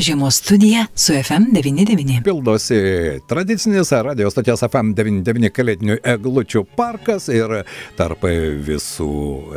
Žiemos studija su FM99. Pildosi tradicinis radio stoties FM99 kalėdinių eglučių parkas ir tarp visų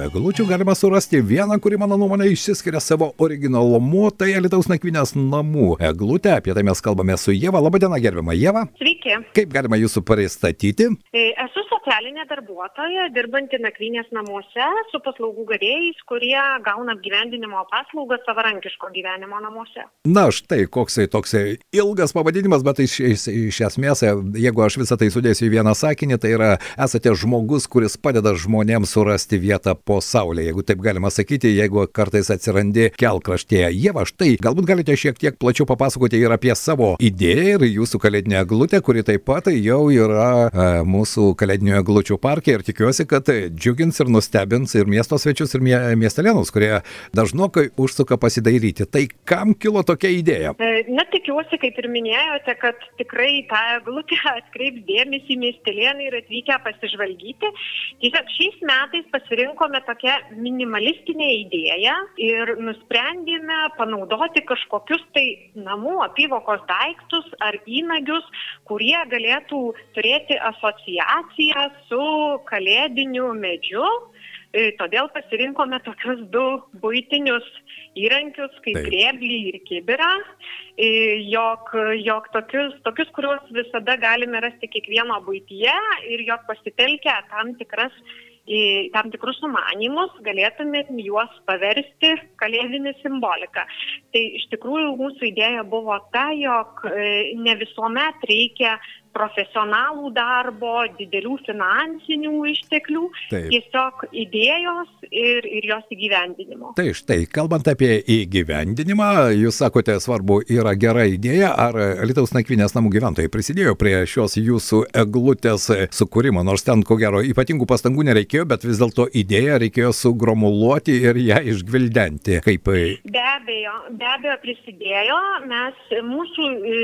eglučių galima surasti vieną, kuri mano nuomonė išsiskiria savo originalumu, tai Alitaus nakvinės namų eglutė. Apie tai mes kalbame su Jėva. Labadiena, gerbiama Jėva. Sveiki. Kaip galima jūsų pristatyti? E, Esu socialinė darbuotoja, dirbanti nakvynės namuose su paslaugų gavėjais, kurie gauna apgyvendinimo paslaugas savarankiško gyvenimo namuose. Na, štai koksai toksai ilgas pavadinimas, bet iš, iš, iš esmės, jeigu aš visą tai sudėsiu į vieną sakinį, tai yra esate žmogus, kuris padeda žmonėms surasti vietą po saulė, jeigu taip galima sakyti, jeigu kartais atsirandi kelkraštėje. Jėva, štai, galbūt galite šiek tiek plačiau papasakoti ir apie savo idėją ir jūsų kalėdinę eglutę, kuri taip pat jau yra e, mūsų kalėdinių eglučių parke ir tikiuosi, kad džiugins ir nustebins ir miesto svečius, ir mie, miestelėnus, kurie dažnokai užsuka pasidairyti. Tai kam kilo tokia idėja? E, Na, tikiuosi, kaip ir minėjote, kad tikrai tą eglutę atkreips dėmesį miestelėnai ir atvykę pasižvalgyti. Tiesiog šiais metais pasirinkome tokią minimalistinę idėją ir nusprendėme panaudoti kažkokius tai namų apyvokos daiktus ar įnagius, kurie galėtų turėti asociaciją su kalėdiniu medžiu. E, Todėl pasirinkome tokius du būtinius įrankius, kaip grėblį ir kibirą, e, jog, jog tokius, tokius, kuriuos visada galime rasti kiekvieno būtyje ir jog pasitelkę tam tikras į tam tikrus sumanimus galėtumėm juos paversti kalėdinį simboliką. Tai iš tikrųjų mūsų idėja buvo ta, jog e, ne visuomet reikia profesionalų darbo, didelių finansinių išteklių, Taip. tiesiog idėjos ir, ir jos įgyvendinimo. Tai štai, kalbant apie įgyvendinimą, jūs sakote, svarbu yra gera idėja, ar Lietuvos nakvinės namų gyventojai prisidėjo prie šios jūsų eglutės sukūrimo, nors ten ko gero ypatingų pastangų nereikėjo, bet vis dėlto idėją reikėjo sugromuluoti ir ją išgvildenti. Kaip Be abejo, be abejo prisidėjo, mes, mūsų e,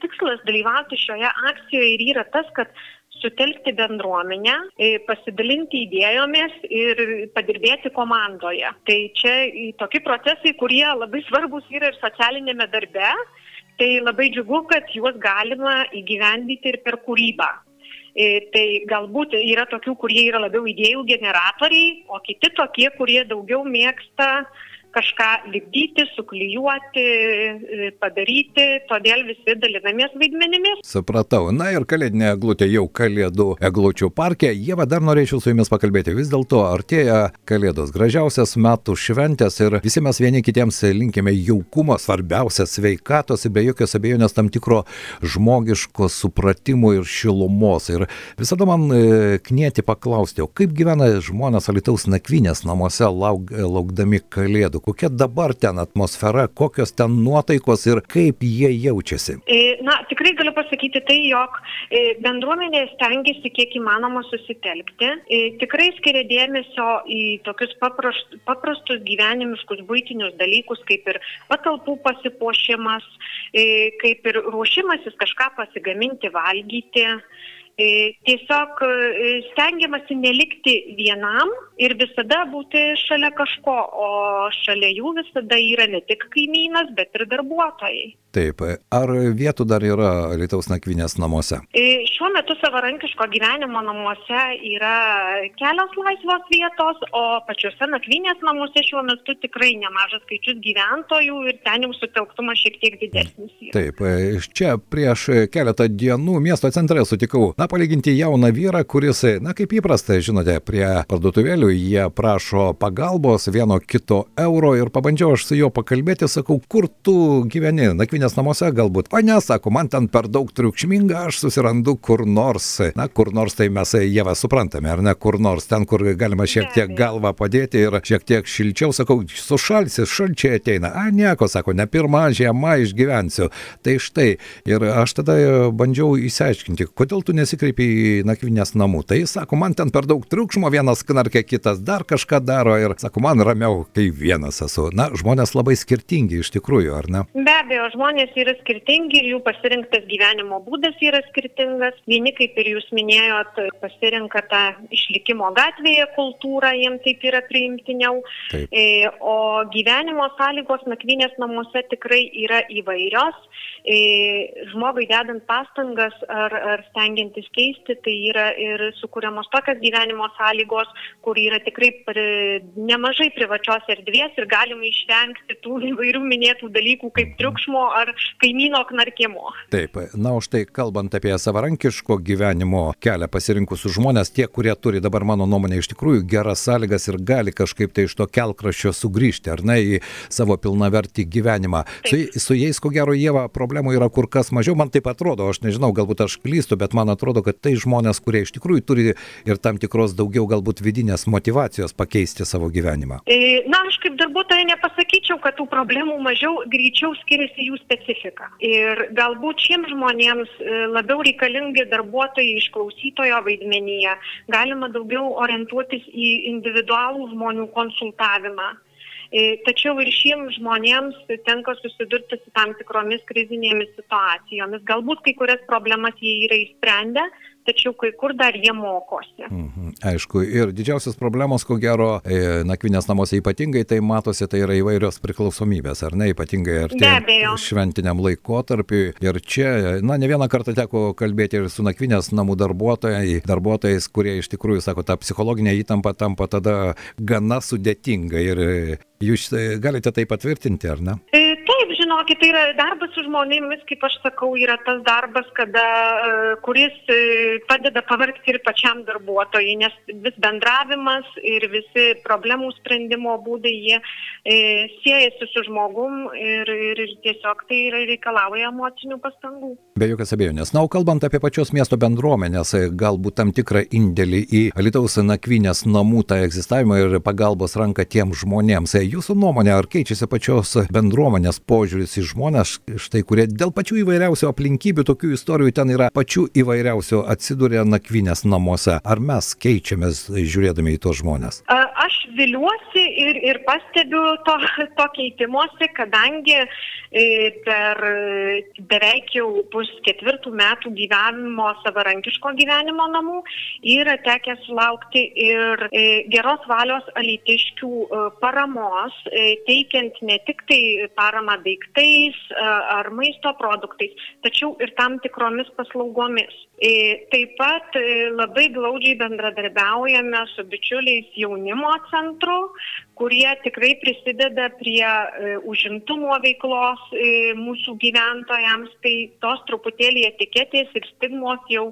tikslas dalyvauti šioje akcijoje ir yra tas, kad sutelkti bendruomenę, e, pasidalinti idėjomis ir padirbėti komandoje. Tai čia tokie procesai, kurie labai svarbus yra ir socialinėme darbe, tai labai džiugu, kad juos galima įgyvendyti ir per kūrybą. E, Tai galbūt yra tokių, kurie yra labiau idėjų generatoriai, o kiti tokie, kurie daugiau mėgsta kažką lipdyti, suklyjuoti, e, padaryti, todėl visi dalinamės vaidmenimis. Supratau. Na ir kalėdinė eglutė jau kalėdų eglučių parke. Jėva, dar norėčiau su jumis pakalbėti. Vis dėlto artėja kalėdos, gražiausias metų šventės ir visi mes vieni kitiems linkime jaukumo, svarbiausia sveikatos ir be jokios abejonės tam tikro žmogiško supratimo ir šilumos. Ir visada man e, knieti paklausti, o kaip gyvena žmonės Alitaus nakvinės namuose lauk, laukdami kalėdų, kokia dabar ten atmosfera, kokios ten nuotaikos ir kaip jie jaučiasi. E, Na, tikrai galiu pasakyti tai, jog e, bendruomenė stengiasi kiek įmanoma susitelkti. E, Tikrai skiria dėmesio į tokius paprastus gyvenimiškus būtinius dalykus, kaip ir patalpų pasipuošimas, e, kaip ir ruošimasis kažką pasigaminti, valgyti. E, Tiesiog e, stengiamasi nelikti vienam ir visada būti šalia kažko, o šalia jų visada yra ne tik kaimynas, bet ir darbuotojai. Taip, ar vietų dar yra Lietuvos nakvinės namuose? Šiuo metu savarankiško gyvenimo namuose yra kelios laisvos vietos, o pačiuose nakvynės namuose šiuo metu tikrai nemažas skaičius gyventojų ir ten jau sutelktumas šiek tiek didesnis. Taip, čia prieš keletą dienų miesto centre sutikau, na, palyginti jauną vyrą, kuris, na, kaip įprasta, žinote, prie parduotuvėlių jie prašo pagalbos vieno kito euro ir pabandžiau aš su juo pakalbėti, sakau, kur tu gyveni, nakvinės namuose galbūt. O ne, sako, man ten per daug triukšminga, aš susirandu kur nors, na, kur nors tai mes Jėvą suprantame, ar ne, kur nors, ten, kur galima šiek tiek galvą padėti ir šiek tiek šilčiau, sakau, sušalsi, šalčiai ateina. A, nieko, sako, ne pirmą žiemą išgyvensiu. Tai štai, ir aš tada bandžiau įsiaiškinti, kodėl tu nesi pasikreipia į nakvinės namų, tai sako, man ten per daug triukšmo, vienas knarkia, kitas dar kažką daro ir sako, man ramiau, kai vienas esu. Na, žmonės labai skirtingi iš tikrųjų, ar ne? Be abejo, žmonės yra skirtingi ir jų pasirinktas gyvenimo būdas yra skirtingas. Vieni, kaip ir jūs minėjot, pasirinka tą išlikimo gatvėje kultūrą, jiems taip yra priimtiniau. Taip. E, o gyvenimo sąlygos nakvinės namuose tikrai yra įvairios. E, žmogui dedant pastangas ar, ar stengiantis keisti, tai yra ir sukūriamos tokios gyvenimo sąlygos, kur yra tikrai pri, nemažai privačios erdvės ir galima išvengti tų įvairių minėtų dalykų kaip triukšmo ar kaimyno knarkimo. Taip, na už tai kalbant apie savarankiško gyvenimo kelią pasirinkusius žmonės, tie, kurie turi dabar mano nuomonė iš tikrųjų geras sąlygas ir gali kažkaip tai iš to kelkraščio sugrįžti ar ne į savo pilnavertį gyvenimą. Su, su jais, ko gero, Jėva, problemų yra kur kas mažiau, man taip atrodo, aš nežinau, galbūt aš klystu, bet man atrodo, kad tai žmonės, kurie iš tikrųjų turi ir tam tikros daugiau galbūt vidinės motivacijos pakeisti savo gyvenimą. E, na, aš kaip darbuotoja nepasakyčiau, kad tų problemų mažiau, greičiau skiriasi jų specifika. Ir galbūt šiems žmonėms e, labiau reikalingi darbuotojai išklausytojo vaidmenyje, galima daugiau orientuotis į individualų žmonių konsultavimą. E, tačiau ir šiems žmonėms tenka susidurti su tam tikromis krizinėmis situacijomis. Galbūt kai kurias problemas jie yra įsprendę, tačiau kai kur dar jie mokosi. Mhm, aišku, ir didžiausias problemos, ko gero, e, nakvinės namuose ypatingai tai matosi, tai yra įvairios priklausomybės, ar ne, ypatingai artėjant šventiniam laikotarpiui. Ir čia, na, ne vieną kartą teko kalbėti ir su nakvinės namų darbuotojai, darbuotojais, kurie iš tikrųjų, sako, ta psichologinė įtampa tampa tada gana sudėtinga ir jūs galite tai patvirtinti, ar ne? E, taip, žinokit, tai yra darbas su žmonėmis, kaip aš sakau, yra tas darbas, kada, e, kuris padeda pavargti ir pačiam darbuotojui, nes vis bendravimas ir visi problemų sprendimo būdai, jie e, siejasi su žmogum ir, ir, ir tiesiog tai reikalauja emocinių pastangų. Be jokios abejonės. Na, o kalbant apie pačios miesto bendruomenės, galbūt tam tikrą indėlį į Alitaus nakvynės namų tą egzistavimą ir pagalbos ranką tiem žmonėms. Jūsų nuomonė, ar keičiasi pačios bendruomenės požiūris į žmonės, štai kurie dėl pačių įvairiausių aplinkybių, tokių istorijų ten yra pačių įvairiausių atsiduria nakvinės namuose. Ar mes keičiamės žiūrėdami į tuos žmonės? Aš viliuosi ir, ir pastebiu to, to keitimuose, kadangi e, per beveik jau bus ketvirtų metų gyvenimo savarankiško gyvenimo namų yra tekę sulaukti ir e, geros valios alitiškių e, paramos, teikiant ne tik tai paramą daiktais ar maisto produktais, tačiau ir tam tikromis paslaugomis. Taip pat e, labai glaudžiai bendradarbiaujame su bičiuliais jaunimo centru, kurie tikrai prisideda prie e, užimtumo veiklos e, mūsų gyventojams. Tai tos truputėlį etiketės ir stigmos jau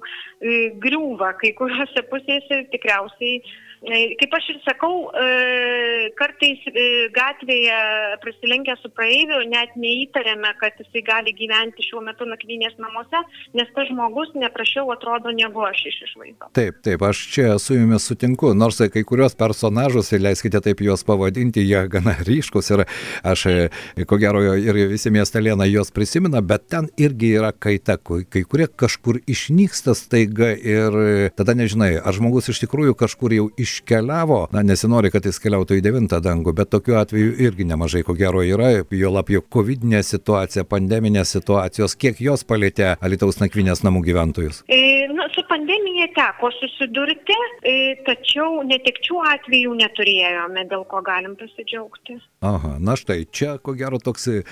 griūva, kai kuriuose pusėse tikriausiai E, kaip aš ir sakau, e, kartais e, gatvėje prasilenkę su praeiviu net neįtarėme, kad jisai gali gyventi šiuo metu nakvynės namuose, nes tas žmogus neprašiau atrodo negu aš iš išvaizdo. Taip, taip, aš čia su jumis sutinku, nors kai kurios personažus, leiskite taip juos pavadinti, jie gana ryškus ir aš, ko gero, ir visi miestelėna juos prisimena, bet ten irgi yra kaita, kai kurie kažkur išnyksta staiga ir tada nežinai, ar žmogus iš tikrųjų kažkur jau iš iškeliavo, na nesinori, kad jis keliautų į devintą dangų, bet tokiu atveju irgi nemažai ko gero yra, jo lapio COVID situacija, pandeminės situacijos, kiek jos palėtė Alitaus nakvinės namų gyventojus? E, na, su pandemija teko susidurti, e, tačiau netikčių atvejų neturėjome, dėl ko galim pasidžiaugti. Aha, na štai, čia ko gero toks e,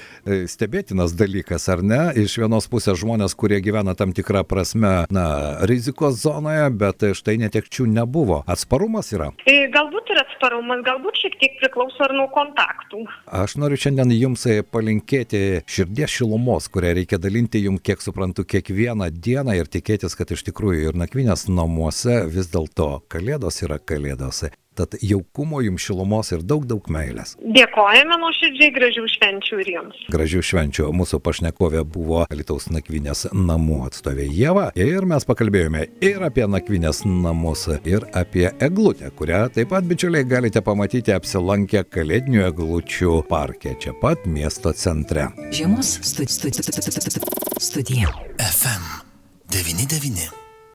stebėtinas dalykas, ar ne? Iš vienos pusės žmonės, kurie gyvena tam tikrą prasme, na, rizikos zonoje, bet štai netekčių nebuvo. Atsparumas yra? Galbūt ir atsparumas, galbūt šiek tiek priklauso ir nuo kontaktų. Aš noriu šiandien jums palinkėti širdies šilumos, kurią reikia dalinti jums, kiek suprantu, kiekvieną dieną ir tikėtis, kad iš tikrųjų ir nakvinės namuose vis dėlto kalėdos yra kalėdos. Tad jaukumo jums šilumos ir daug, daug meilės. Dėkojame nuoširdžiai, gražių švenčių ir jums. Gražių švenčių. Mūsų pašnekovė buvo Lietuvos nakvinės namų atstovė Jėva. Ir mes pakalbėjome ir apie nakvinės namus, ir apie eglutę, kurią taip pat, bičiuliai, galite pamatyti apsilankę Kalėdinių eglučių parke, čia pat miesto centre. Žiemos studija. FM 99.